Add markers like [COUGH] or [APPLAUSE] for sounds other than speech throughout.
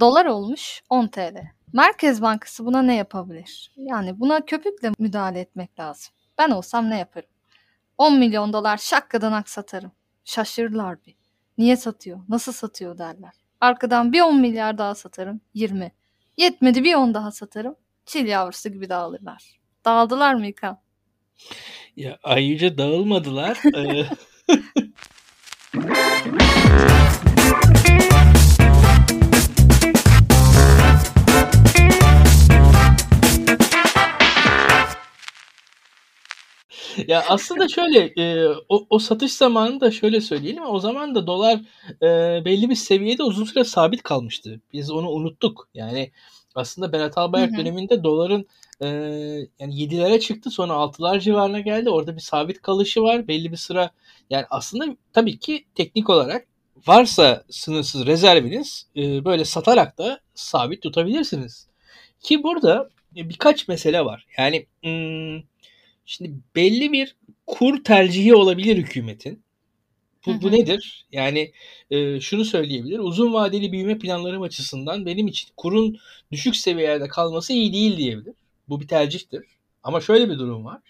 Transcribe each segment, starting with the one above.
Dolar olmuş 10 TL. Merkez Bankası buna ne yapabilir? Yani buna köpükle müdahale etmek lazım. Ben olsam ne yaparım? 10 milyon dolar şakkadan aksatarım. Şaşırırlar bir. Niye satıyor? Nasıl satıyor derler. Arkadan bir 10 milyar daha satarım. 20. Yetmedi bir 10 daha satarım. Çil yavrusu gibi dağılırlar. Dağıldılar mı İlkan? Ya ayrıca dağılmadılar. [LAUGHS] [LAUGHS] [LAUGHS] ya aslında şöyle e, o, o satış zamanında şöyle söyleyelim o zaman da dolar e, belli bir seviyede uzun süre sabit kalmıştı. Biz onu unuttuk. Yani aslında Berat Albayrak döneminde doların e, yani 7'lere çıktı sonra 6'lar civarına geldi. Orada bir sabit kalışı var. Belli bir sıra yani aslında tabii ki teknik olarak varsa sınırsız rezerviniz e, böyle satarak da sabit tutabilirsiniz. Ki burada e, birkaç mesele var. Yani hmm, şimdi belli bir kur tercihi olabilir hükümetin. Hı Bu, bu nedir? Yani e, şunu söyleyebilir. Uzun vadeli büyüme planlarım açısından benim için kurun düşük seviyelerde kalması iyi değil diyebilir. Bu bir tercihtir. Ama şöyle bir durum var.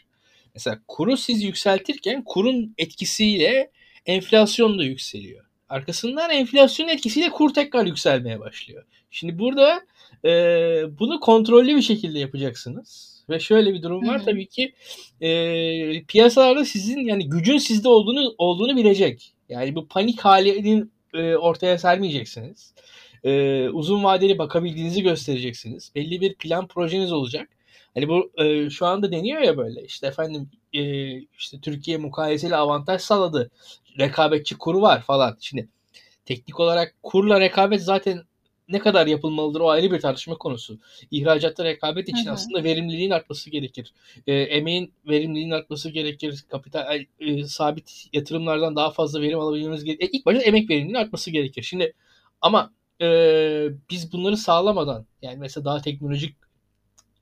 Mesela kuru siz yükseltirken kurun etkisiyle enflasyon da yükseliyor. Arkasından enflasyonun etkisiyle kur tekrar yükselmeye başlıyor. Şimdi burada e, bunu kontrollü bir şekilde yapacaksınız. Ve şöyle bir durum var tabii ki e, piyasalarda sizin yani gücün sizde olduğunu olduğunu bilecek. Yani bu panik halinin e, ortaya sermeyeceksiniz. E, uzun vadeli bakabildiğinizi göstereceksiniz. Belli bir plan projeniz olacak. Hani bu e, şu anda deniyor ya böyle işte efendim e, işte Türkiye mukayeseli avantaj sağladı. Rekabetçi kuru var falan. Şimdi teknik olarak kurla rekabet zaten ne kadar yapılmalıdır o ayrı bir tartışma konusu. İhracatta rekabet için Hı hı. aslında verimliliğin artması gerekir. E, emeğin verimliliğinin artması gerekir. Kapital e, sabit yatırımlardan daha fazla verim alabilmemiz gerekir. E, ilk başta emek verimliliğinin artması gerekir. Şimdi ama e, biz bunları sağlamadan yani mesela daha teknolojik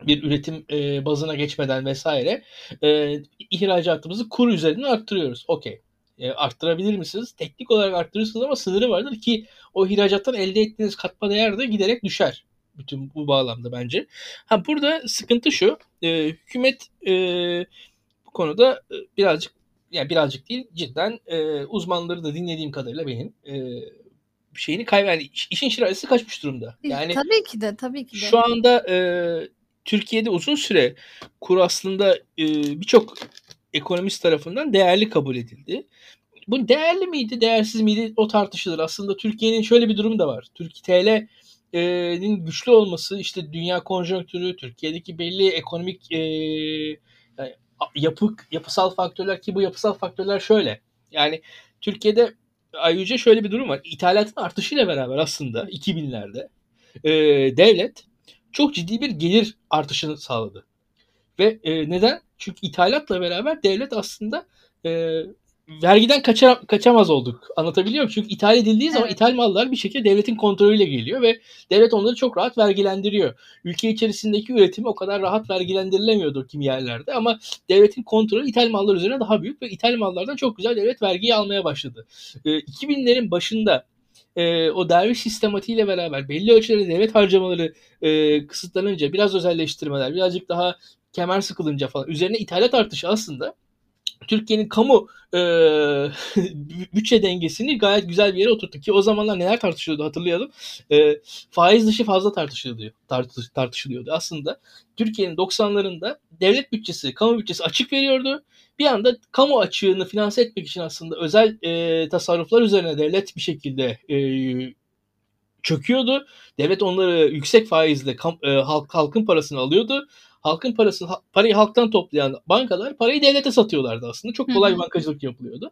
bir üretim e, bazına geçmeden vesaire e, ihracatımızı kur üzerinden arttırıyoruz. Okey. E, arttırabilir misiniz? Teknik olarak arttırırsınız ama sınırı vardır ki o ihracattan elde ettiğiniz katma değer de giderek düşer. Bütün bu bağlamda bence. Ha burada sıkıntı şu. E, hükümet e, bu konuda e, birazcık yani birazcık değil cidden e, uzmanları da dinlediğim kadarıyla benim e, şeyini kaybeden yani işin şirazesi kaçmış durumda. Yani tabii ki de tabii ki de. şu anda e, Türkiye'de uzun süre kur aslında e, birçok ekonomist tarafından değerli kabul edildi. Bu değerli miydi, değersiz miydi o tartışılır. Aslında Türkiye'nin şöyle bir durum da var. Türkiye TL'nin güçlü olması, işte dünya konjonktürü, Türkiye'deki belli ekonomik e, yani yapı, yapısal faktörler ki bu yapısal faktörler şöyle. Yani Türkiye'de ayrıca şöyle bir durum var. İthalatın artışıyla beraber aslında 2000'lerde e, devlet çok ciddi bir gelir artışını sağladı. Ve e, neden? Çünkü ithalatla beraber devlet aslında e, vergiden kaça, kaçamaz olduk. Anlatabiliyor muyum? Çünkü ithal edildiği zaman Evet. ithal mallar bir şekilde devletin kontrolüyle geliyor ve devlet onları çok rahat vergilendiriyor. Ülke içerisindeki üretimi o kadar rahat vergilendirilemiyordu kimi yerlerde ama devletin kontrolü ithal mallar üzerine daha büyük ve ithal mallardan çok güzel devlet vergiyi almaya başladı. E, 2000'lerin başında e, o derviş sistematiğiyle beraber belli ölçüde devlet harcamaları e, kısıtlanınca biraz özelleştirmeler birazcık daha kemer sıkılınca falan üzerine ithalat artışı aslında Türkiye'nin kamu e, [LAUGHS] bütçe dengesini gayet güzel bir yere oturttu ki o zamanlar neler tartışılıyordu hatırlayalım. E, faiz dışı fazla tartışılıyordu, tartış, tartışılıyordu. Aslında Türkiye'nin 90'larında devlet bütçesi, kamu bütçesi açık veriyordu. Bir anda kamu açığını finanse etmek için aslında özel e, tasarruflar üzerine devlet bir şekilde e, çöküyordu. Devlet onları yüksek faizle kam, e, halk, halkın parasını alıyordu. Halkın parasını parayı halktan toplayan bankalar parayı devlete satıyorlardı aslında. Çok kolay Hı hı. bankacılık yapılıyordu.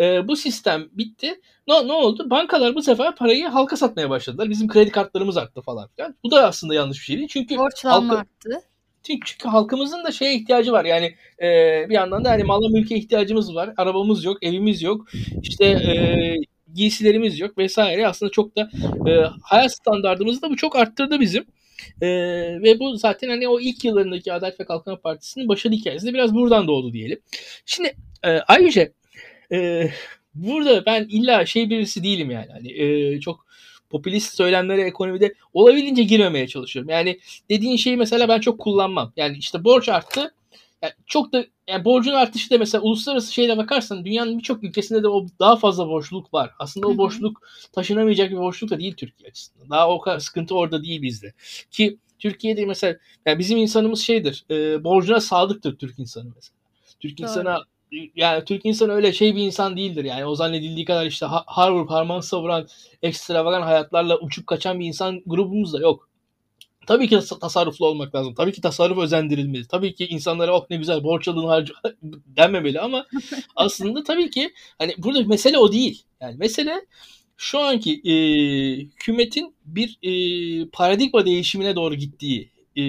E, bu sistem bitti. Ne, ne oldu? Bankalar bu sefer parayı halka satmaya başladılar. Bizim kredi kartlarımız arttı falan filan. Bu da aslında yanlış bir şey değil. Çünkü Borçlanma halkı, arttı. çünkü halkımızın da şeye ihtiyacı var. Yani e, bir yandan da hani mala mülke ihtiyacımız var. Arabamız yok, evimiz yok. İşte e, giysilerimiz yok vesaire. Aslında çok da e, hayat standartımızı da bu çok arttırdı bizim. E, ve bu zaten hani o ilk yıllarındaki Adalet ve Kalkınma Partisi'nin başarı hikayesi de biraz buradan doğdu diyelim. Şimdi e, ayrıca e, burada ben illa şey birisi değilim yani. Hani e, çok popülist söylemlere ekonomide olabildiğince girmemeye çalışıyorum. Yani dediğin şeyi mesela ben çok kullanmam. Yani işte borç arttı. Yani çok da yani borcun artışı da mesela uluslararası şeyle bakarsan dünyanın birçok ülkesinde de o daha fazla borçluluk var. Aslında o borçluluk taşınamayacak bir borçluluk da değil Türkiye açısından. Daha o kadar sıkıntı orada değil bizde. Ki Türkiye'de mesela yani bizim insanımız şeydir. E, borcuna sadıktır Türk insanı mesela. Türk Doğru. insana yani Türk insanı öyle şey bir insan değildir yani o zannedildiği kadar işte har vurup harman savuran ekstravagan hayatlarla uçup kaçan bir insan grubumuz da yok. Tabii ki tasarruflu olmak lazım. Tabii ki tasarruf özendirilmeli. Tabii ki insanlara oh ne güzel borç alın harca [LAUGHS] denmemeli ama [LAUGHS] aslında tabii ki hani burada mesele o değil. Yani mesele şu anki e, hükümetin bir e, paradigma değişimine doğru gittiği e,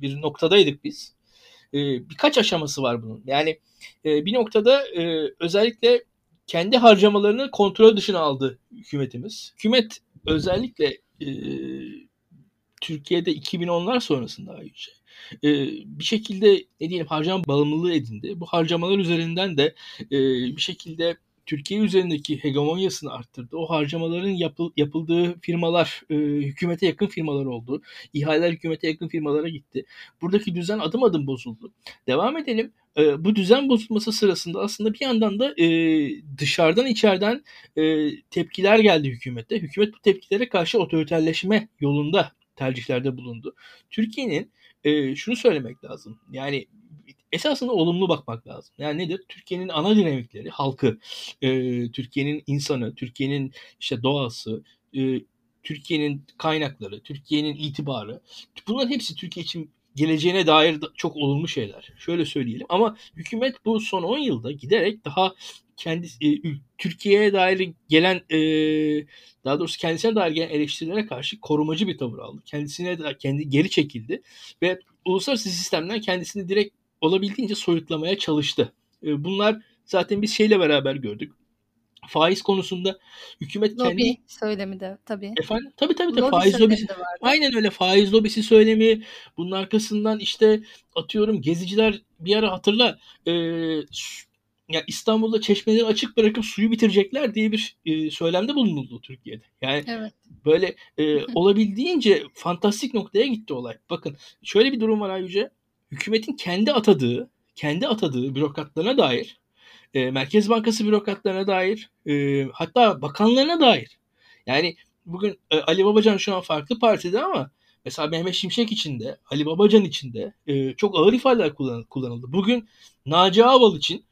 bir noktadaydık biz. E, birkaç aşaması var bunun. Yani e, bir noktada e, özellikle kendi harcamalarını kontrol dışına aldı hükümetimiz. Hükümet özellikle e, Türkiye'de 2010'lar sonrasında ayrıca e, bir şekilde ne diyelim harcama bağımlılığı edindi. Bu harcamalar üzerinden de e, bir şekilde Türkiye üzerindeki hegemonyasını arttırdı. O harcamaların yapıl, yapıldığı firmalar e, hükümete yakın firmalar oldu. İhaleler hükümete yakın firmalara gitti. Buradaki düzen adım adım bozuldu. Devam edelim. E, bu düzen bozulması sırasında aslında bir yandan da e, dışarıdan içeriden e, tepkiler geldi hükümete. Hükümet bu tepkilere karşı otoriterleşme yolunda tercihlerde bulundu. Türkiye'nin e, şunu söylemek lazım. Yani esasında olumlu bakmak lazım. Yani nedir? Türkiye'nin ana dinamikleri, halkı, e, Türkiye'nin insanı, Türkiye'nin işte doğası, e, Türkiye'nin kaynakları, Türkiye'nin itibarı. Bunların hepsi Türkiye için geleceğine dair çok olumlu şeyler. Şöyle söyleyelim ama hükümet bu son 10 yılda giderek daha kendi e, Türkiye'ye dair gelen e, daha doğrusu kendisine dair gelen eleştirilere karşı korumacı bir tavır aldı. Kendisine de kendi geri çekildi ve uluslararası sistemden kendisini direkt olabildiğince soyutlamaya çalıştı. E, bunlar zaten biz şeyle beraber gördük. Faiz konusunda hükümet Lobby kendi söylemi de tabii. Efendim? Tabii tabii tabii faiz lobisi. Aynen öyle faiz lobisi söylemi. Bunun arkasından işte atıyorum geziciler bir ara hatırla e, ya İstanbul'da çeşmeleri açık bırakıp suyu bitirecekler diye bir e, söylemde bulunuldu Türkiye'de. Yani evet. böyle e, olabildiğince fantastik noktaya gitti olay. Bakın şöyle bir durum var Ayyüce. Hükümetin kendi atadığı, kendi atadığı bürokratlarına dair, e, Merkez Bankası bürokratlarına dair, e, hatta bakanlarına dair. Yani bugün e, Ali Babacan şu an farklı partide ama mesela Mehmet Şimşek için de, Ali Babacan için de e, çok ağır ifadeler kullan, kullanıldı. Bugün Naci Ağbal için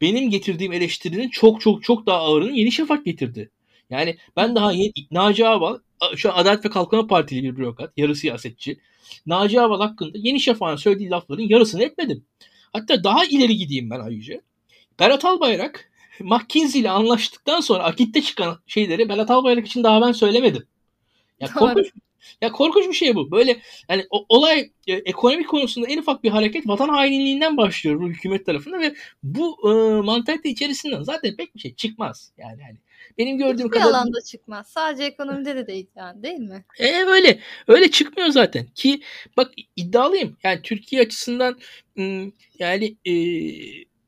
benim getirdiğim eleştirinin çok çok çok daha ağırını Yeni Şafak getirdi. Yani ben daha yeni, Naci Ağbal şu an Adalet ve Kalkınma Partili bir bürokrat, yarı siyasetçi. Naci Ağbal hakkında Yeni Şafak'ın söylediği lafların yarısını etmedim. Hatta daha ileri gideyim ben ayrıca. Berat Albayrak [LAUGHS] McKinsey ile anlaştıktan sonra Akit'te çıkan şeyleri Berat Albayrak için daha ben söylemedim. Ya korkunç, ya korkunç bir şey bu. Böyle yani o, olay e, ekonomik konusunda en ufak bir hareket vatan hainliğinden başlıyor bu hükümet tarafında ve bu e, mantalite içerisinden zaten pek bir şey çıkmaz. Yani hani benim gördüğüm Hiçbir kadar alanda çıkmaz. Sadece ekonomide de değil yani değil mi? E öyle. Öyle çıkmıyor zaten. Ki bak iddialıyım. Yani Türkiye açısından yani e,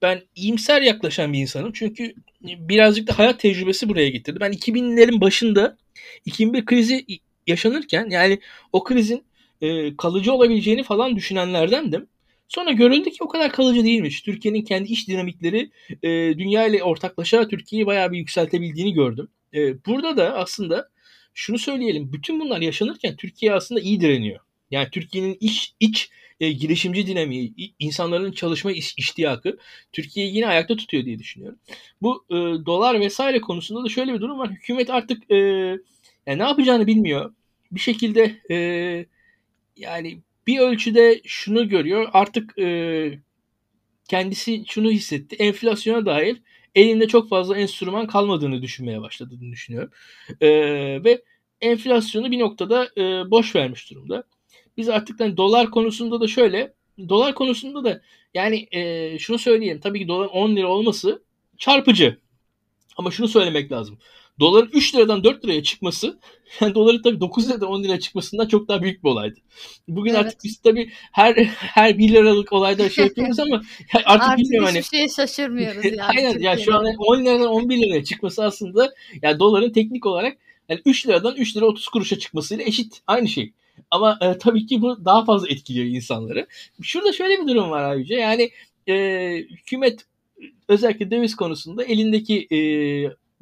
ben iyimser yaklaşan bir insanım. Çünkü birazcık da hayat tecrübesi buraya getirdi. Ben 2000'lerin başında 2001 krizi yaşanırken yani o krizin e, kalıcı olabileceğini falan düşünenlerdendim. Sonra görüldü ki o kadar kalıcı değilmiş. Türkiye'nin kendi iş dinamikleri e, dünya ile ortaklaşa Türkiye'yi bayağı bir yükseltebildiğini gördüm. E, burada da aslında şunu söyleyelim. Bütün bunlar yaşanırken Türkiye aslında iyi direniyor. Yani Türkiye'nin iç iç e, girişimci dinamiği, insanların çalışma iş, iştiyakı Türkiye'yi yine ayakta tutuyor diye düşünüyorum. Bu e, dolar vesaire konusunda da şöyle bir durum var. Hükümet artık e, yani ne yapacağını bilmiyor. Bir şekilde e, yani bir ölçüde şunu görüyor. Artık e, kendisi şunu hissetti. Enflasyona dair elinde çok fazla enstrüman kalmadığını düşünmeye başladığını düşünüyorum. E, ve enflasyonu bir noktada e, boş vermiş durumda. Biz artık hani dolar konusunda da şöyle dolar konusunda da yani e, şunu söyleyeyim. Tabii ki dolar 10 lira olması çarpıcı. Ama şunu söylemek lazım doların 3 liradan 4 liraya çıkması [LAUGHS] yani doların tabii 9 liradan 10 liraya çıkmasından çok daha büyük bir olaydı. Bugün evet. artık biz tabii her [LAUGHS] her 1 liralık olayda şey yapıyoruz ama [LAUGHS] artık, artık bilmiyorum hani. Hiçbir şeye şaşırmıyoruz yani. Aynen ya şu an 10 liradan 11 liraya çıkması aslında yani doların teknik olarak Yani 3 liradan 3 lira 30 kuruşa çıkmasıyla eşit. Aynı şey. Ama e, tabii ki bu daha fazla etkiliyor insanları. Şurada şöyle bir durum var ayrıca. Yani e, hükümet özellikle döviz konusunda elindeki e,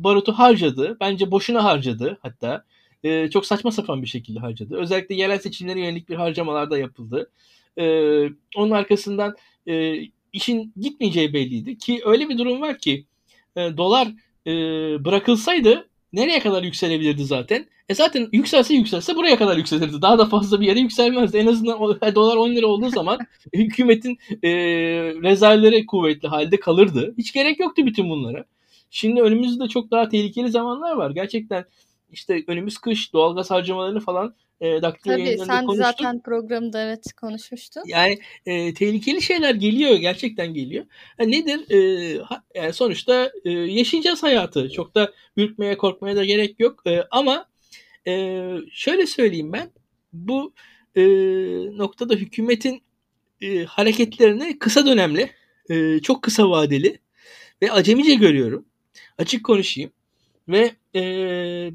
barutu harcadı. Bence boşuna harcadı hatta. E, çok saçma sapan bir şekilde harcadı. Özellikle yerel seçimlere yönelik bir harcamalar da yapıldı. E, onun arkasından e, işin gitmeyeceği belliydi. Ki öyle bir durum var ki e, dolar e, bırakılsaydı nereye kadar yükselebilirdi zaten? E zaten yükselse yükselse buraya kadar yükselirdi. Daha da fazla bir yere yükselmezdi. En azından o, e, dolar 10 lira olduğu zaman [LAUGHS] hükümetin e, rezervleri kuvvetli halde kalırdı. Hiç gerek yoktu bütün bunlara. Şimdi önümüzde çok daha tehlikeli zamanlar var. Gerçekten işte önümüz kış doğalgaz harcamalarını falan e, daktilo Tabii sen konuştuk. zaten programda evet konuşmuştun. Yani e, tehlikeli şeyler geliyor gerçekten geliyor. Ha, nedir? E, ha, yani sonuçta e, yaşayacağız hayatı. Çok da ürkmeye korkmaya da gerek yok. E, ama e, şöyle söyleyeyim ben bu e, noktada hükümetin e, hareketlerini kısa dönemli, e, çok kısa vadeli ve acemice görüyorum. Açık konuşayım. Ve e,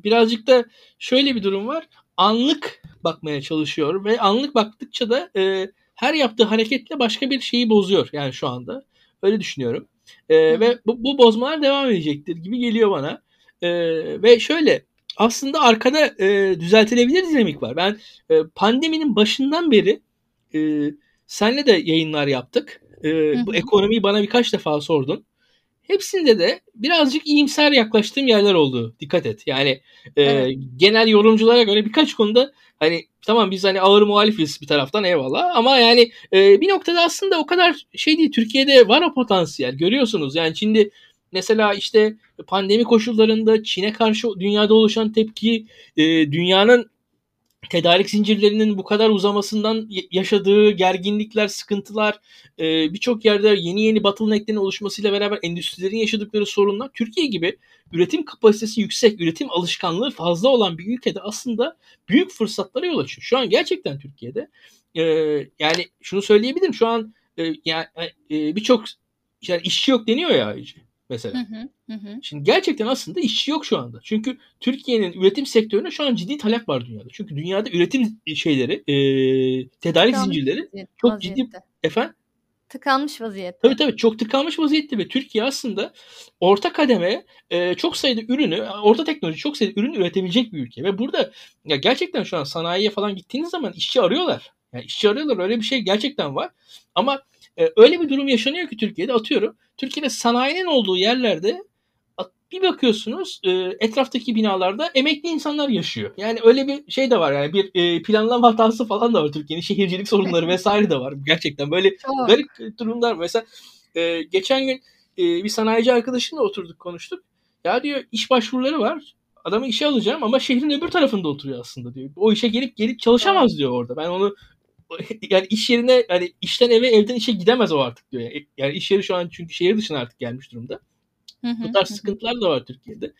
birazcık da şöyle bir durum var. Anlık bakmaya çalışıyor ve anlık baktıkça da e, her yaptığı hareketle başka bir şeyi bozuyor yani şu anda. Öyle düşünüyorum. E, ve bu, bu bozmalar devam edecektir gibi geliyor bana. E, ve şöyle aslında arkada e, düzeltilebilir dinamik var. Ben e, pandeminin başından beri e, senle de yayınlar yaptık. E, bu ekonomiyi bana birkaç defa sordun. Hepsinde de birazcık iyimser yaklaştığım yerler oldu. Dikkat et. Yani e, evet. genel yorumculara göre birkaç konuda hani tamam biz hani ağır muhalifiz bir taraftan eyvallah ama yani e, bir noktada aslında o kadar şey değil. Türkiye'de var o potansiyel. Görüyorsunuz. Yani şimdi mesela işte pandemi koşullarında Çin'e karşı dünyada oluşan tepki, e, dünyanın tedarik zincirlerinin bu kadar uzamasından yaşadığı gerginlikler, sıkıntılar, e, birçok yerde yeni yeni bottlenecklerin oluşmasıyla beraber endüstrilerin yaşadıkları sorunlar Türkiye gibi üretim kapasitesi yüksek, üretim alışkanlığı fazla olan bir ülkede aslında büyük fırsatlara yol açıyor. Şu an gerçekten Türkiye'de e, yani şunu söyleyebilirim şu an e, yani birçok yani işçi yok deniyor ya mesela. Hı hı, hı. Şimdi gerçekten aslında işçi yok şu anda. Çünkü Türkiye'nin üretim sektörüne şu an ciddi talep var dünyada. Çünkü dünyada üretim şeyleri, e, tedarik tıkanmış zincirleri çok vaziyette. ciddi. Efendim? Tıkanmış vaziyette. Tabii tabii çok tıkanmış vaziyette ve Türkiye aslında orta kademe e, çok sayıda ürünü, orta teknoloji çok sayıda ürün üretebilecek bir ülke. Ve burada ya gerçekten şu an sanayiye falan gittiğiniz zaman işçi arıyorlar. Yani işçi arıyorlar öyle bir şey gerçekten var. Ama e, öyle bir durum yaşanıyor ki Türkiye'de atıyorum. Türkiye'de sanayinin olduğu yerlerde bir bakıyorsunuz e, etraftaki binalarda emekli insanlar yaşıyor. Yani öyle bir şey de var yani bir e, planlama hatası falan da var Türkiye'nin şehircilik sorunları vesaire de var. Gerçekten böyle [LAUGHS] tamam. garip durumlar. Mesela e, geçen gün e, bir sanayici arkadaşımla oturduk konuştuk. Ya diyor iş başvuruları var. Adamı işe alacağım ama şehrin öbür tarafında oturuyor aslında diyor. O işe gelip gelip çalışamaz diyor orada. Ben onu [LAUGHS] yani iş yerine yani işten eve evden işe gidemez o artık diyor. Yani, yani iş yeri şu an çünkü şehir dışına artık gelmiş durumda. Bu tarz sıkıntılar da var Türkiye'de.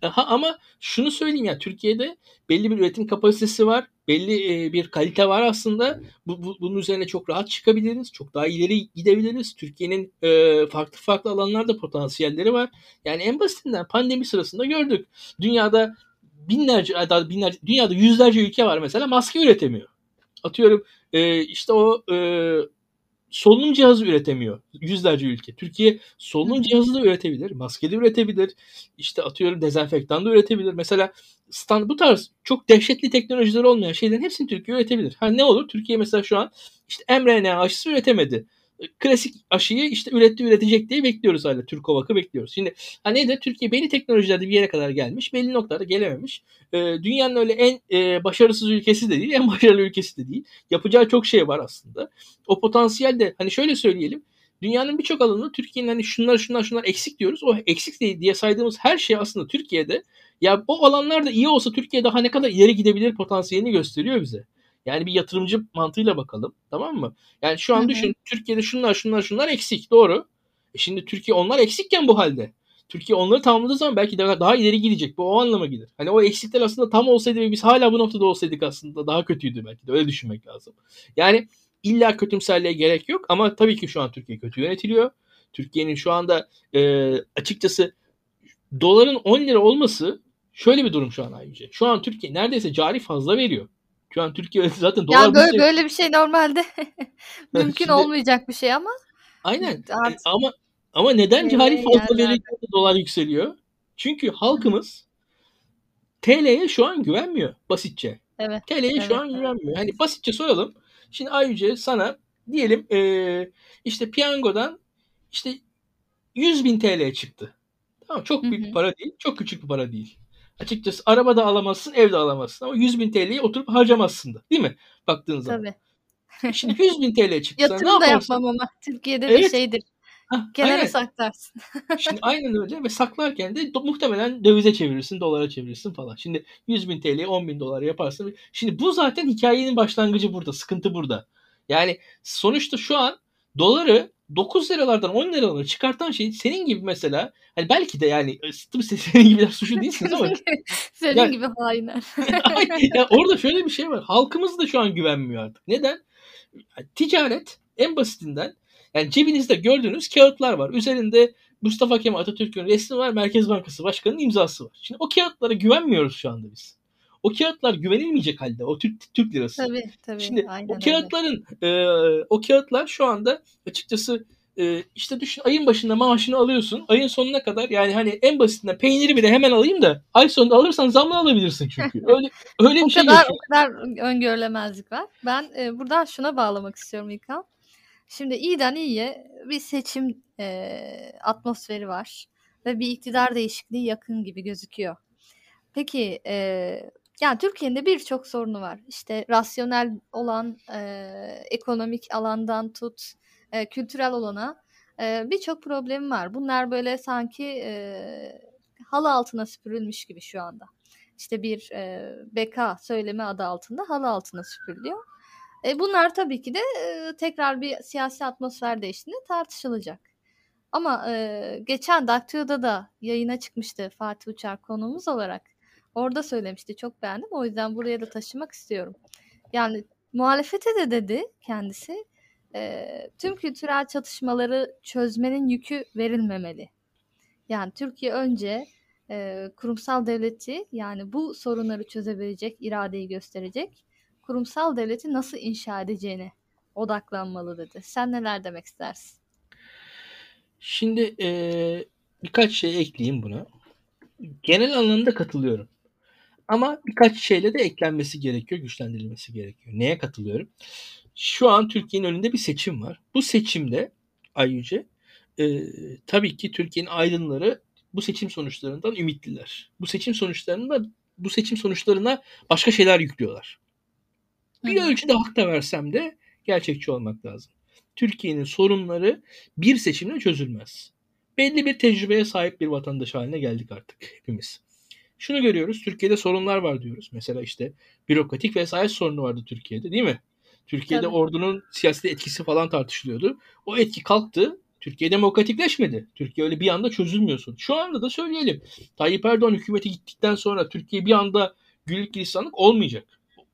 Ha, ama şunu söyleyeyim ya Türkiye'de belli bir üretim kapasitesi var. Belli e, bir kalite var aslında. Bu, bu, bunun üzerine çok rahat çıkabiliriz. Çok daha ileri gidebiliriz. Türkiye'nin e, farklı farklı alanlarda potansiyelleri var. Yani en basitinden pandemi sırasında gördük. Dünyada binlerce, binlerce dünyada yüzlerce ülke var mesela maske üretemiyor. Atıyorum e, işte o e, solunum cihazı üretemiyor yüzlerce ülke. Türkiye solunum cihazı da üretebilir, maske de üretebilir. İşte atıyorum dezenfektan da üretebilir. Mesela stand bu tarz çok dehşetli teknolojiler olmayan şeylerin hepsini Türkiye üretebilir. Ha ne olur? Türkiye mesela şu an işte mRNA aşısı üretemedi klasik aşıyı işte üretti üretecek diye bekliyoruz hala. Türkovak'ı bekliyoruz. Şimdi hani de Türkiye belli teknolojilerde bir yere kadar gelmiş. Belli noktalarda gelememiş. Ee, dünyanın öyle en e, başarısız ülkesi de değil. En [LAUGHS] başarılı ülkesi de değil. Yapacağı çok şey var aslında. O potansiyel de hani şöyle söyleyelim. Dünyanın birçok alanında Türkiye'nin hani şunlar şunlar şunlar eksik diyoruz. O eksik diye saydığımız her şey aslında Türkiye'de ya o alanlarda iyi olsa Türkiye daha ne kadar ileri gidebilir potansiyelini gösteriyor bize. Yani bir yatırımcı mantığıyla bakalım. Tamam mı? Yani şu an düşün Türkiye'de şunlar şunlar şunlar eksik. Doğru. E şimdi Türkiye onlar eksikken bu halde. Türkiye onları tamamladığı zaman belki daha, daha ileri gidecek. Bu o anlama gelir. Hani o eksikler aslında tam olsaydı ve biz hala bu noktada olsaydık aslında daha kötüydü belki de. Öyle düşünmek lazım. Yani illa kötümserliğe gerek yok ama tabii ki şu an Türkiye kötü yönetiliyor. Türkiye'nin şu anda e, açıkçası doların 10 lira olması şöyle bir durum şu an ayrıca. Şu an Türkiye neredeyse cari fazla veriyor. Şu an Türkiye [LAUGHS] zaten dolar Yani böyle, bütçe- böyle bir şey normalde [LAUGHS] mümkün Şimdi- olmayacak bir şey ama Aynen. artık Ama ama neden Şey, cari fazla yerlerde. verince dolar yükseliyor? Çünkü halkımız TL'ye şu an güvenmiyor basitçe. evet. TL'ye Evet, şu an evet. güvenmiyor. Hani basitçe soralım. Şimdi Ayyüce sana diyelim eee, işte piyangodan işte 100 bin TL çıktı. Tamam çok büyük hı. bir para değil. Çok küçük bir para değil. Açıkçası araba da alamazsın, ev de alamazsın. Ama 100 bin TL'yi oturup harcamazsın da. Değil mi? Baktığın zaman. Tabii. Şimdi 100 bin TL çıktı. sana, ne Yatırım da yapmam ama Türkiye'de de Evet. şeydir. Hah, Kenara aynen. saklarsın. [LAUGHS] Şimdi aynen öyle ve saklarken de muhtemelen dövize çevirirsin, dolara çevirirsin falan. Şimdi 100 bin TL'ye 10 bin dolar yaparsın. Şimdi bu zaten hikayenin başlangıcı burada. Sıkıntı burada. Yani sonuçta şu an doları 9 liralardan 10 liralara çıkartan şey senin gibi mesela hani belki de yani tabii siz senin gibiler suçlu değilsiniz ama [LAUGHS] Senin Ya- gibi hainler. [LAUGHS] Ay, ya orada şöyle bir şey var. Halkımız da şu an güvenmiyor artık. Neden? Yani ticaret en basitinden yani cebinizde gördüğünüz kağıtlar var. Üzerinde Mustafa Kemal Atatürk'ün resmi var. Merkez Bankası Başkanı'nın imzası var. Şimdi o kağıtlara güvenmiyoruz şu anda biz. O kağıtlar güvenilmeyecek halde. O Türk, Türk lirası. Tabii tabii. Şimdi Aynen o kağıtların e, o kağıtlar şu anda açıkçası e, işte düşün ayın başında maaşını alıyorsun. Ayın sonuna kadar yani hani en basitinden peyniri bile hemen alayım da ay sonunda alırsan zamla alabilirsin çünkü. [LAUGHS] Öyle öyle O bir şey kadar yaşıyor. o kadar öngörülemezlik var. Ben e, buradan şuna bağlamak istiyorum İlkan. Şimdi iyiden iyiye bir seçim e, atmosferi var ve bir iktidar değişikliği yakın gibi gözüküyor. Peki e, yani Türkiye'nin de birçok sorunu var. İşte rasyonel olan e, ekonomik alandan tut e, kültürel olana e, birçok problemi var. Bunlar böyle sanki e, halı altına süpürülmüş gibi şu anda işte bir e, beka söylemi adı altında halı altına süpürülüyor. E, bunlar tabii ki de e, tekrar bir siyasi atmosfer değiştiğinde tartışılacak. Ama e, geçen Daktio'da da yayına çıkmıştı Fatih Uçar konuğumuz olarak. Orada söylemişti. Çok beğendim. O yüzden buraya da taşımak istiyorum. Yani muhalefete de dedi kendisi e, tüm kültürel çatışmaları çözmenin yükü verilmemeli. Yani Türkiye önce e, kurumsal devleti yani bu sorunları çözebilecek iradeyi gösterecek kurumsal devleti nasıl inşa edeceğine odaklanmalı dedi. Sen neler demek istersin? Şimdi e, birkaç şey ekleyeyim buna. Genel anlamda katılıyorum. Ama birkaç şeyle de eklenmesi gerekiyor, güçlendirilmesi gerekiyor. Neye katılıyorum? Şu an Türkiye'nin önünde bir seçim var. Bu seçimde Ayyüce e, tabii ki Türkiye'nin aydınları bu seçim sonuçlarından ümitliler. Bu seçim sonuçlarında bu seçim sonuçlarına başka şeyler yüklüyorlar. Bir hı. ölçüde hak da versem de gerçekçi olmak lazım. Türkiye'nin sorunları bir seçimle çözülmez. Belli bir tecrübeye sahip bir vatandaş haline geldik artık hepimiz. Şunu görüyoruz. Türkiye'de sorunlar var diyoruz. Mesela işte bürokratik vesayet sorunu vardı Türkiye'de değil mi? Türkiye'de Tabii. ordunun siyasi etkisi falan tartışılıyordu. O etki kalktı. Türkiye demokratikleşmedi. Türkiye öyle bir anda çözülmüyorsun. Şu anda da söyleyelim. Tayyip Erdoğan hükümeti gittikten sonra Türkiye bir anda güllük gülistanlık olmayacak.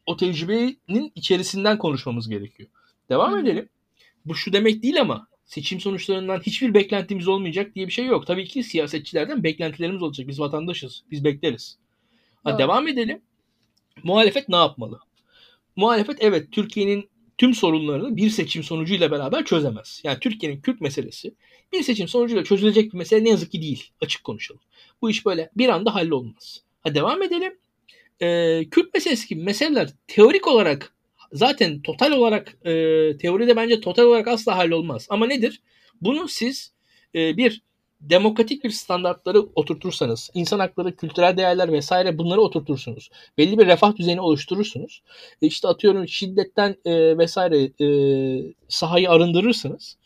O tecrübenin içerisinden konuşmamız gerekiyor. Devam hı. edelim. Bu şu demek değil ama seçim sonuçlarından hiçbir beklentimiz olmayacak diye bir şey yok. Tabii ki siyasetçilerden beklentilerimiz olacak. Biz vatandaşız. Biz bekleriz. Ha, devam edelim. Muhalefet ne yapmalı? Muhalefet evet Türkiye'nin tüm sorunlarını bir seçim sonucuyla beraber çözemez. Yani Türkiye'nin Kürt meselesi bir seçim sonucuyla çözülecek bir mesele ne yazık ki değil. Açık konuşalım. Bu iş böyle bir anda hallolmaz. Ha devam edelim. Ee, Kürt meselesi gibi meseleler teorik olarak zaten total olarak e, teoride bence total olarak asla hallolmaz. Ama nedir? Bunu siz e, bir demokratik bir standartları oturtursanız, insan hakları, kültürel değerler vesaire bunları oturtursunuz. Belli bir refah düzeyini oluşturursunuz. E işte atıyorum şiddetten e, vesaire e, sahayı arındırırsınız.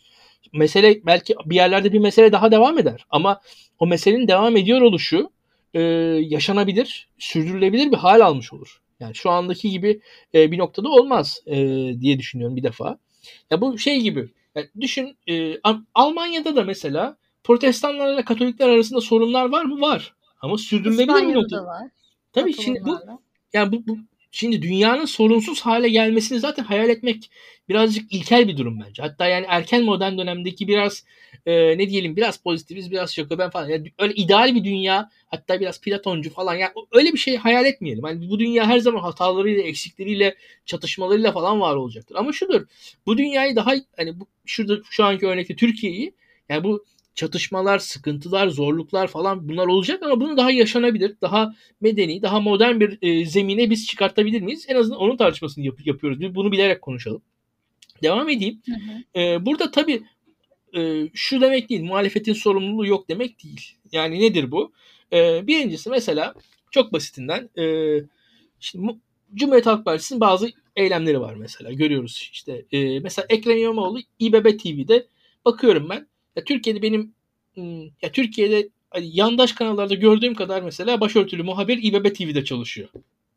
Mesele belki bir yerlerde bir mesele daha devam eder. Ama o meselenin devam ediyor oluşu e, yaşanabilir, sürdürülebilir bir hal almış olur. Yani şu andaki gibi e, bir noktada olmaz e, diye düşünüyorum bir defa. Ya bu şey gibi. Yani düşün e, Al- Almanya'da da mesela protestanlarla katolikler arasında sorunlar var mı? Var. Ama sürdürülebilir bir noktada. da var. Tabii şimdi bu yani bu, bu Şimdi dünyanın sorunsuz hale gelmesini zaten hayal etmek birazcık ilkel bir durum bence. Hatta yani erken modern dönemdeki biraz e, ne diyelim biraz pozitiviz biraz ben falan. Yani öyle ideal bir dünya hatta biraz Platoncu falan yani öyle bir şey hayal etmeyelim. Yani bu dünya her zaman hatalarıyla, eksikleriyle, çatışmalarıyla falan var olacaktır. Ama şudur. Bu dünyayı daha hani bu şurada şu anki örnekte Türkiye'yi yani bu çatışmalar, sıkıntılar, zorluklar falan bunlar olacak ama bunu daha yaşanabilir, daha medeni, daha modern bir e, zemine biz çıkartabilir miyiz? En azından onun tartışmasını yap- yapıyoruz. Biz bunu bilerek konuşalım. Devam edeyim. Hı hı. E, burada tabii e, şu demek değil, muhalefetin sorumluluğu yok demek değil. Yani nedir bu? E, birincisi mesela çok basitinden e, şimdi Cumhuriyet Halk Partisi'nin bazı eylemleri var mesela görüyoruz işte e, mesela Ekrem İmamoğlu İBB TV'de bakıyorum ben ya Türkiye'de benim hmm, ya Türkiye'de hani yandaş kanallarda gördüğüm kadar mesela başörtülü muhabir İBB TV'de çalışıyor.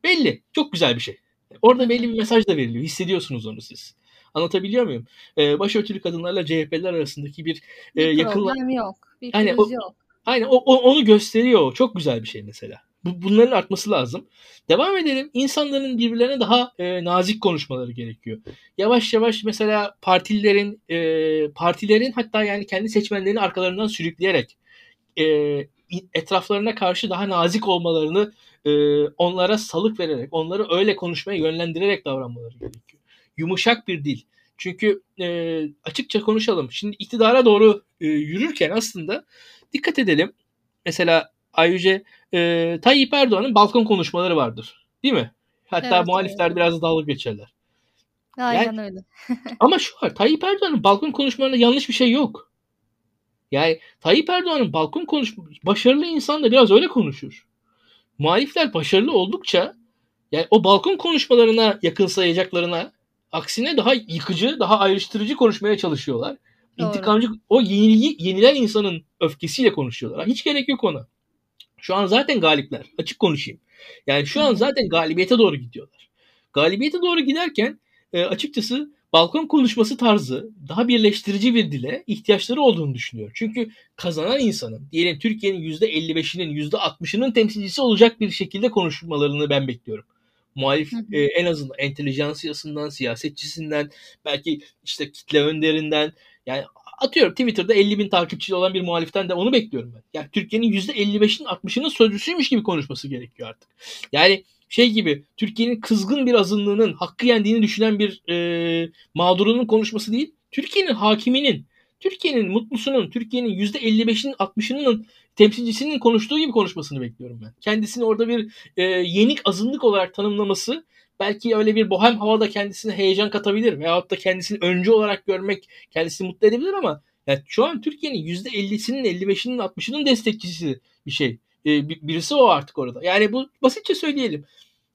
Belli. Çok güzel bir şey. Orada belli bir mesaj da veriliyor. Hissediyorsunuz onu siz. Anlatabiliyor muyum? Ee, başörtülü kadınlarla CHP'ler arasındaki bir, e, bir yakınlık. Problem yok. Bir aynen, o, yok. Aynen o, o, onu gösteriyor. Çok güzel bir şey mesela. Bu, bunların artması lazım. Devam edelim. İnsanların birbirlerine daha e, nazik konuşmaları gerekiyor. Yavaş yavaş mesela partililerin e, partilerin hatta yani kendi seçmenlerini arkalarından sürükleyerek e, etraflarına karşı daha nazik olmalarını e, onlara salık vererek, onları öyle konuşmaya yönlendirerek davranmaları gerekiyor. Yumuşak bir dil. Çünkü e, açıkça konuşalım. Şimdi iktidara doğru e, yürürken aslında dikkat edelim. Mesela Ayrıca e, Tayyip Erdoğan'ın balkon konuşmaları vardır. Değil mi? Hatta evet, muhalifler evet. biraz dalga geçerler. Aynen yani, öyle. [LAUGHS] ama şu var. Tayyip Erdoğan'ın balkon konuşmalarında yanlış bir şey yok. Yani Tayyip Erdoğan'ın balkon konuşma başarılı insan da biraz öyle konuşur. Muhalifler başarılı oldukça yani o balkon konuşmalarına yakın sayacaklarına aksine daha yıkıcı, daha ayrıştırıcı konuşmaya çalışıyorlar. Doğru. İntikamcı o yenilgi, yenilen insanın öfkesiyle konuşuyorlar. Hiç gerek yok ona. Şu an zaten galipler. Açık konuşayım. Yani şu an zaten galibiyete doğru gidiyorlar. Galibiyete doğru giderken e, açıkçası balkon konuşması tarzı daha birleştirici bir dile ihtiyaçları olduğunu düşünüyor. Çünkü kazanan insanın diyelim Türkiye'nin %55'inin %60'ının temsilcisi olacak bir şekilde konuşmalarını ben bekliyorum. Muhalif e, en azından entelijansiyasından, siyasetçisinden, belki işte kitle önderinden yani atıyorum Twitter'da 50 bin takipçili olan bir muhaliften de onu bekliyorum ben. Yani Türkiye'nin %55'in 60'ının sözcüsüymüş gibi konuşması gerekiyor artık. Yani şey gibi Türkiye'nin kızgın bir azınlığının hakkı yendiğini düşünen bir e, mağdurunun konuşması değil. Türkiye'nin hakiminin, Türkiye'nin mutlusunun, Türkiye'nin %55'inin 60'ının temsilcisinin konuştuğu gibi konuşmasını bekliyorum ben. Kendisini orada bir e, yenik azınlık olarak tanımlaması belki öyle bir bohem havada kendisine heyecan katabilir veyahut da kendisini öncü olarak görmek kendisini mutlu edebilir ama yani şu an Türkiye'nin %50'sinin 55'inin 60'ının destekçisi bir şey. Ee, birisi o artık orada. Yani bu basitçe söyleyelim.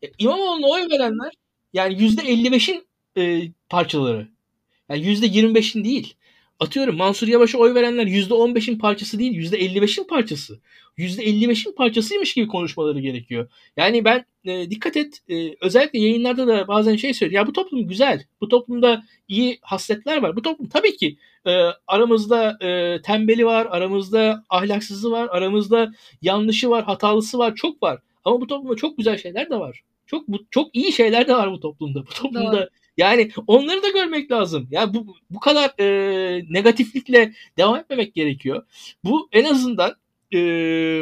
E, İmamoğlu'na oy verenler yani %55'in e, parçaları. Yani %25'in değil. Atıyorum Mansur Yavaş'a oy verenler %15'in parçası değil %55'in parçası. %55'in parçasıymış gibi konuşmaları gerekiyor. Yani ben e, dikkat et e, özellikle yayınlarda da bazen şey söylüyor. Ya bu toplum güzel. Bu toplumda iyi hasletler var. Bu toplum tabii ki e, aramızda e, tembeli var, aramızda ahlaksızı var, aramızda yanlışı var, hatalısı var, çok var. Ama bu toplumda çok güzel şeyler de var. Çok bu, çok iyi şeyler de var bu toplumda. Bu toplumda Doğru. Yani onları da görmek lazım. Ya yani bu bu kadar e, negatiflikle devam etmemek gerekiyor. Bu en azından e,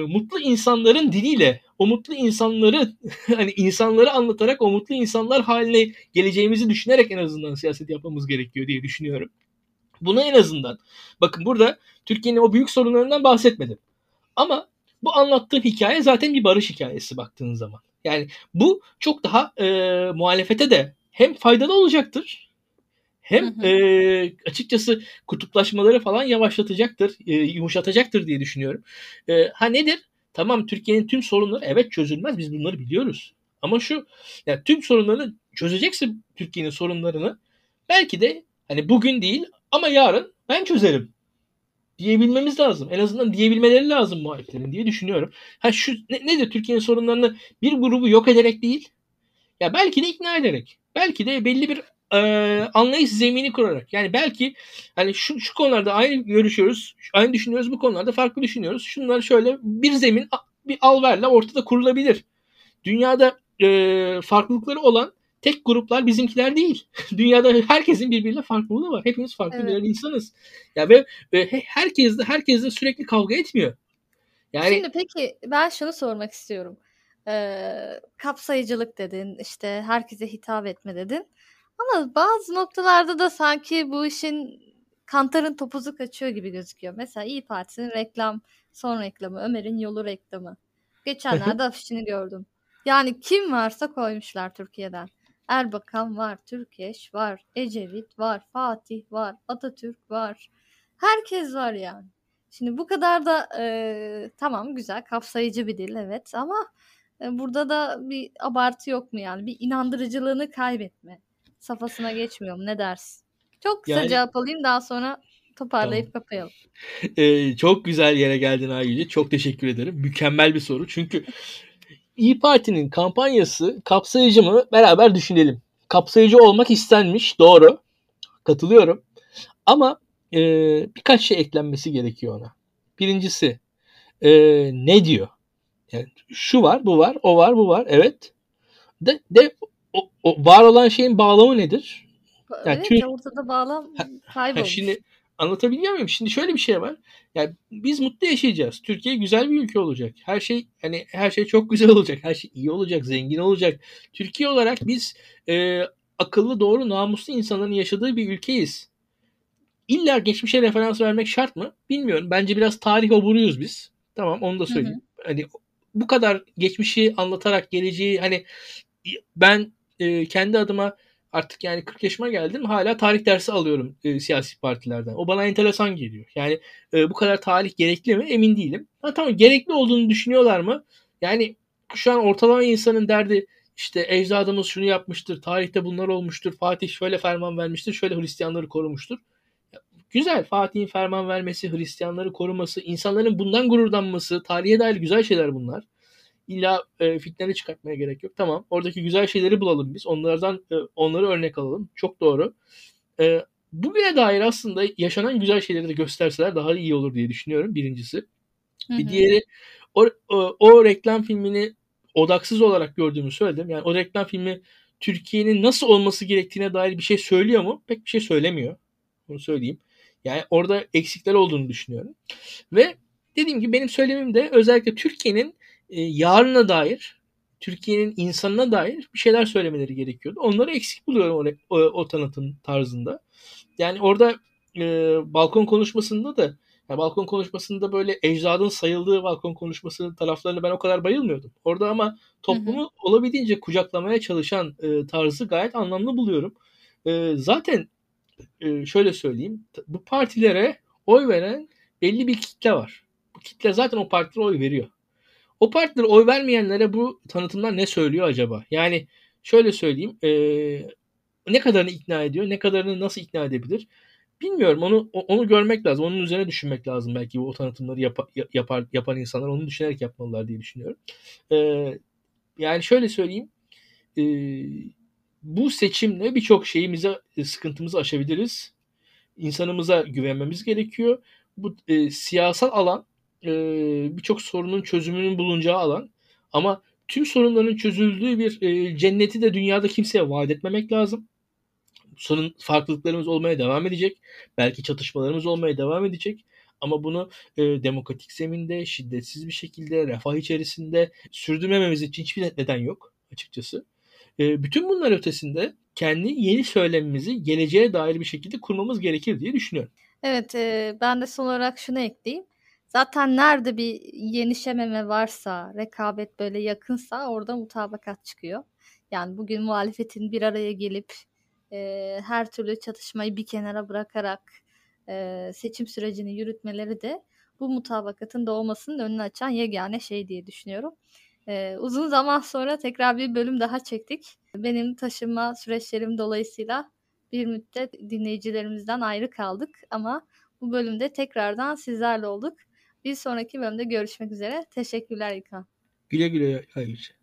mutlu insanların diliyle o mutlu insanları [LAUGHS] hani insanları anlatarak o mutlu insanlar haline geleceğimizi düşünerek en azından siyaset yapmamız gerekiyor diye düşünüyorum. Bunu en azından bakın burada Türkiye'nin o büyük sorunlarından bahsetmedim. Ama bu anlattığım hikaye zaten bir barış hikayesi baktığın zaman. Yani bu çok daha e, muhalefete de hem faydalı olacaktır hem. E, açıkçası kutuplaşmaları falan yavaşlatacaktır, e, yumuşatacaktır diye düşünüyorum. E, ha nedir? Tamam Türkiye'nin tüm sorunları evet çözülmez biz bunları biliyoruz. Ama şu yani tüm sorunlarını çözeceksin Türkiye'nin sorunlarını belki de hani bugün değil ama yarın ben çözerim diyebilmemiz lazım. En azından diyebilmeleri lazım muhaliflerin diye düşünüyorum. Ha şu ne, nedir Türkiye'nin sorunlarını bir grubu yok ederek değil. Ya belki de ikna ederek. Belki de belli bir e, anlayış zemini kurarak. Yani belki hani şu, şu konularda aynı görüşüyoruz, aynı düşünüyoruz, bu konularda farklı düşünüyoruz. Şunlar şöyle bir zemin bir alverle ortada kurulabilir. Dünyada e, farklılıkları olan tek gruplar bizimkiler değil. [LAUGHS] Dünyada herkesin birbiriyle farklılığı var. Hepimiz farklı Evet. birer insanız. Ya ve, ve he- herkes de herkes de sürekli kavga etmiyor. Yani Şimdi peki ben şunu sormak istiyorum. Ee, kapsayıcılık dedin, işte herkese hitap etme dedin. Ama bazı noktalarda da sanki bu işin kantarın topuzu kaçıyor gibi gözüküyor. Mesela İyi Parti'nin reklam, son reklamı, Ömer'in yolu reklamı. Geçenlerde [LAUGHS] afişini gördüm. Yani kim varsa koymuşlar Türkiye'den. Erbakan var, Türkeş var, Ecevit var, Fatih var, Atatürk var. Herkes var yani. Şimdi bu kadar da e, tamam güzel kapsayıcı bir dil evet ama e, burada da bir abartı yok mu yani? Bir inandırıcılığını kaybetme safhasına geçmiyor mu? Ne dersin? Çok kısa Yani- cevap alayım daha sonra toparlayıp kapayalım. Ee, [LAUGHS] çok güzel yere geldin Aygül'e. Çok teşekkür ederim. Mükemmel bir soru. Çünkü İyi Parti'nin kampanyası kapsayıcı mı? Beraber düşünelim. Kapsayıcı olmak istenmiş. Doğru. Katılıyorum. Ama e, birkaç şey eklenmesi gerekiyor ona. Birincisi e, ne diyor? Yani şu var, bu var, o var, bu var. Evet. De, de o, o var olan şeyin bağlamı nedir? Yani evet Türk- ortada bağlam Ha, kaybolmuş. şimdi anlatabiliyor muyum? Şimdi şöyle bir şey var. Yani biz mutlu yaşayacağız. Türkiye güzel bir ülke olacak. Her şey hani her şey çok güzel [LAUGHS] olacak. Her şey iyi olacak, zengin olacak. Türkiye olarak biz e, akıllı, doğru, namuslu insanların yaşadığı bir ülkeyiz. İlla geçmişe referans vermek şart mı? Bilmiyorum. Bence biraz tarih oburuyuz biz. Tamam onu da söyleyeyim. Hani bu kadar geçmişi anlatarak geleceği hani ben e, kendi adıma artık yani 40 yaşıma geldim hala tarih dersi alıyorum e, siyasi partilerden. O bana enteresan geliyor. Yani e, bu kadar tarih gerekli mi emin değilim. Ha, tamam gerekli olduğunu düşünüyorlar mı? Yani şu an ortalama insanın derdi işte ecdadımız şunu yapmıştır, tarihte bunlar olmuştur, Fatih şöyle ferman vermiştir, şöyle Hristiyanları korumuştur. Güzel Fatih'in ferman vermesi, Hristiyanları koruması, insanların bundan gururlanması, tarihe dair güzel şeyler bunlar. İlla e, fitneni çıkartmaya gerek yok. Tamam. Oradaki güzel şeyleri bulalım biz. Onlardan e, onları örnek alalım. Çok doğru. E, bugüne dair aslında yaşanan güzel şeyleri de gösterseler daha iyi olur diye düşünüyorum. Birincisi. Hı Bir diğeri o, o, o reklam filmini odaksız olarak gördüğümü söyledim. Yani o reklam filmi Türkiye'nin nasıl olması gerektiğine dair bir şey söylüyor mu? Pek bir şey söylemiyor. Bunu söyleyeyim. Yani orada eksikler olduğunu düşünüyorum. Ve dediğim gibi benim söylemim de özellikle Türkiye'nin e, yarına dair, Türkiye'nin insanına dair bir şeyler söylemeleri gerekiyordu. Onları eksik buluyorum o, o, o tanıtım tarzında. Yani orada e, balkon konuşmasında da yani balkon konuşmasında böyle ecdadın sayıldığı balkon konuşması taraflarını ben o kadar bayılmıyordum. Orada ama toplumu olabildiğince kucaklamaya çalışan e, tarzı gayet anlamlı buluyorum. E, zaten e, şöyle söyleyeyim. Bu partilere oy veren belli bir kitle var. Bu kitle zaten o partilere oy veriyor. O partilere oy vermeyenlere bu tanıtımlar ne söylüyor acaba? Yani şöyle söyleyeyim. e, ne kadarını ikna ediyor? Ne kadarını nasıl ikna edebilir? Bilmiyorum. Onu onu görmek lazım. Onun üzerine düşünmek lazım belki o tanıtımları yapa- ya- yapar, yapan insanlar onu düşünerek yapmalılar diye düşünüyorum. E, yani şöyle söyleyeyim. E, bu seçimle birçok şeyimize e, sıkıntımızı aşabiliriz. İnsanımıza güvenmemiz gerekiyor. Bu e, siyasal alan e, birçok sorunun çözümünün bulunacağı alan. Ama tüm sorunların çözüldüğü bir e, cenneti de dünyada kimseye vaat etmemek lazım. Sorun farklılıklarımız olmaya devam edecek. Belki çatışmalarımız olmaya devam edecek. Ama bunu e, demokratik zeminde, şiddetsiz bir şekilde, refah içerisinde sürdürmememiz için hiçbir neden yok açıkçası. E, bütün bunlar ötesinde kendi yeni söylemimizi geleceğe dair bir şekilde kurmamız gerekir diye düşünüyorum. Evet, e, ben de son olarak şunu ekleyeyim. Zaten nerede bir yenişememe varsa, rekabet böyle yakınsa orada mutabakat çıkıyor. Yani bugün muhalefetin bir araya gelip e, her türlü çatışmayı bir kenara bırakarak e, seçim sürecini yürütmeleri de bu mutabakatın doğmasının önünü açan yegane şey diye düşünüyorum. E, uzun zaman sonra tekrar bir bölüm daha çektik. Benim taşınma süreçlerim dolayısıyla bir müddet dinleyicilerimizden ayrı kaldık ama bu bölümde tekrardan sizlerle olduk. Bir sonraki bölümde görüşmek üzere. Teşekkürler İlkan. Güle güle Ayrıca.